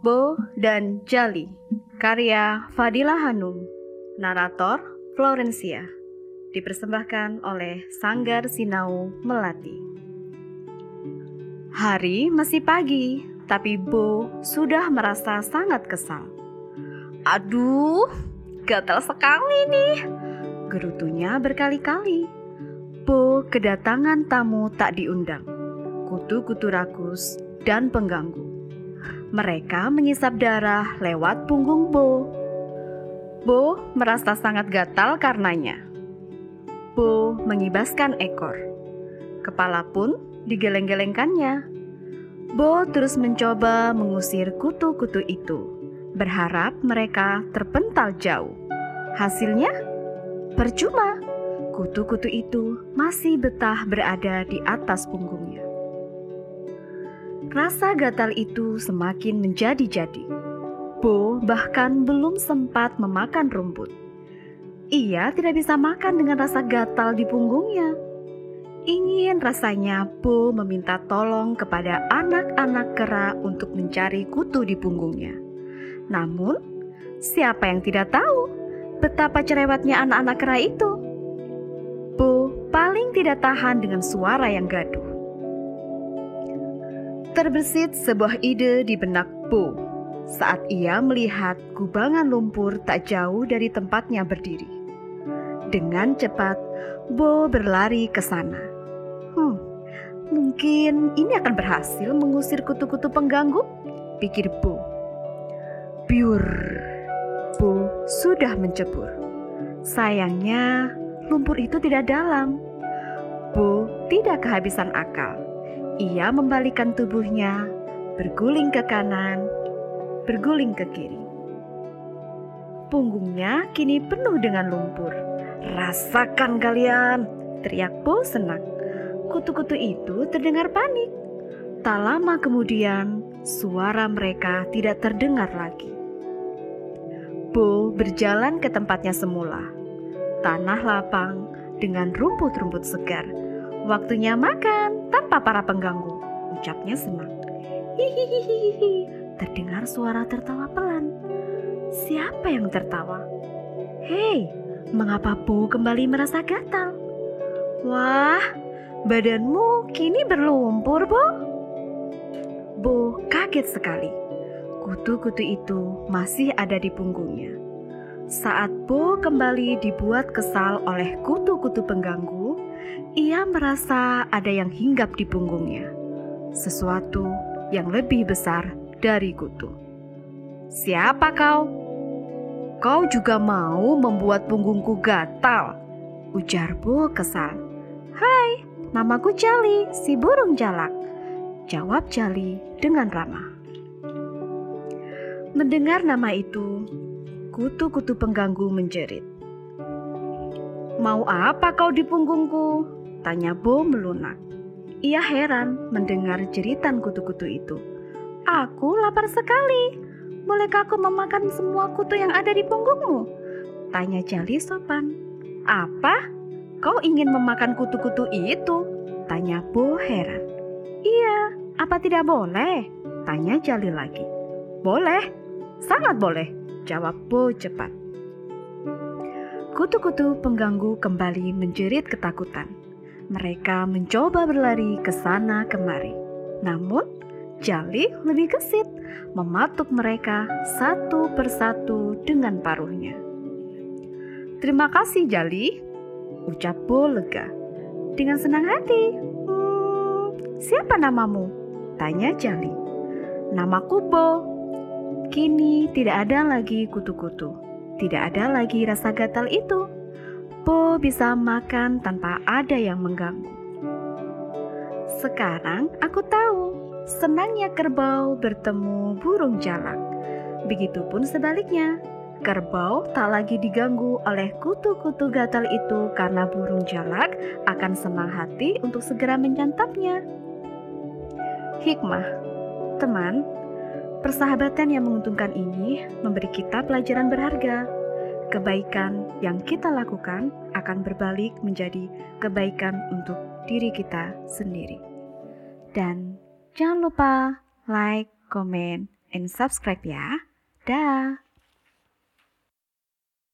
Bo dan Jali. Karya Fadila Hanum. Narator Florencia. Dipersembahkan oleh Sanggar Sinau Melati. Hari masih pagi Tapi Bo sudah merasa sangat kesal. Aduh, gatal sekali nih. Gerutunya berkali-kali. Bo kedatangan tamu tak diundang. Kutu-kutu rakus dan pengganggu mereka mengisap darah lewat punggung Bo. Bo merasa sangat gatal karenanya. Bo mengibaskan ekor. Kepala pun digeleng-gelengkannya. Bo terus mencoba mengusir kutu-kutu itu, berharap mereka terpental jauh. Hasilnya percuma. Kutu-kutu itu masih betah berada di atas punggungnya. Rasa gatal itu semakin menjadi-jadi. Bo bahkan belum sempat memakan rumput. Ia tidak bisa makan dengan rasa gatal di punggungnya. Ingin rasanya Bo meminta tolong kepada anak-anak kera untuk mencari kutu di punggungnya. Namun, siapa yang tidak tahu betapa cerewetnya anak-anak kera itu? Bo paling tidak tahan dengan suara yang gaduh. Terbesit sebuah ide di benak Bo saat ia melihat kubangan lumpur tak jauh dari tempatnya berdiri. Dengan cepat, Bo berlari ke sana. Hmm, mungkin ini akan berhasil mengusir kutu-kutu pengganggu, pikir Bo. Biur, Bo sudah mencebur. Sayangnya, lumpur itu tidak dalam. Bo tidak kehabisan akal ia membalikkan tubuhnya, berguling ke kanan, berguling ke kiri. Punggungnya kini penuh dengan lumpur. Rasakan kalian, teriak Bo senang. Kutu-kutu itu terdengar panik. Tak lama kemudian, suara mereka tidak terdengar lagi. Bo berjalan ke tempatnya semula. Tanah lapang dengan rumput-rumput segar. Waktunya makan tanpa para pengganggu. Ucapnya senang. Hihihihi. Terdengar suara tertawa pelan. Siapa yang tertawa? Hei, mengapa Bo kembali merasa gatal? Wah, badanmu kini berlumpur, Bo. Bo kaget sekali. Kutu-kutu itu masih ada di punggungnya. Saat Bo kembali dibuat kesal oleh kutu-kutu pengganggu, ia merasa ada yang hinggap di punggungnya, sesuatu yang lebih besar dari kutu. Siapa kau? Kau juga mau membuat punggungku gatal, ujar Bo kesal. Hai, namaku Jali, si burung jalak, jawab Jali dengan ramah. Mendengar nama itu, kutu-kutu pengganggu menjerit. Mau apa kau di punggungku? Tanya Bo melunak. Ia heran mendengar jeritan kutu-kutu itu. Aku lapar sekali. Bolehkah aku memakan semua kutu yang ada di punggungmu? Tanya Jali sopan. Apa? Kau ingin memakan kutu-kutu itu? Tanya Bo heran. Iya, apa tidak boleh? Tanya Jali lagi. Boleh, sangat boleh, jawab Bo cepat. Kutu-kutu pengganggu kembali menjerit ketakutan. Mereka mencoba berlari ke sana kemari. Namun, Jali lebih gesit, mematuk mereka satu persatu dengan paruhnya. Terima kasih Jali, ucap Bo lega. Dengan senang hati, hmm, siapa namamu? Tanya Jali. Namaku Bo. Kini tidak ada lagi kutu-kutu tidak ada lagi rasa gatal itu. Po bisa makan tanpa ada yang mengganggu. Sekarang aku tahu senangnya kerbau bertemu burung jalak. Begitupun sebaliknya, kerbau tak lagi diganggu oleh kutu-kutu gatal itu karena burung jalak akan senang hati untuk segera menyantapnya. Hikmah, teman, Persahabatan yang menguntungkan ini memberi kita pelajaran berharga. Kebaikan yang kita lakukan akan berbalik menjadi kebaikan untuk diri kita sendiri. Dan jangan lupa like, comment, and subscribe ya. Dah.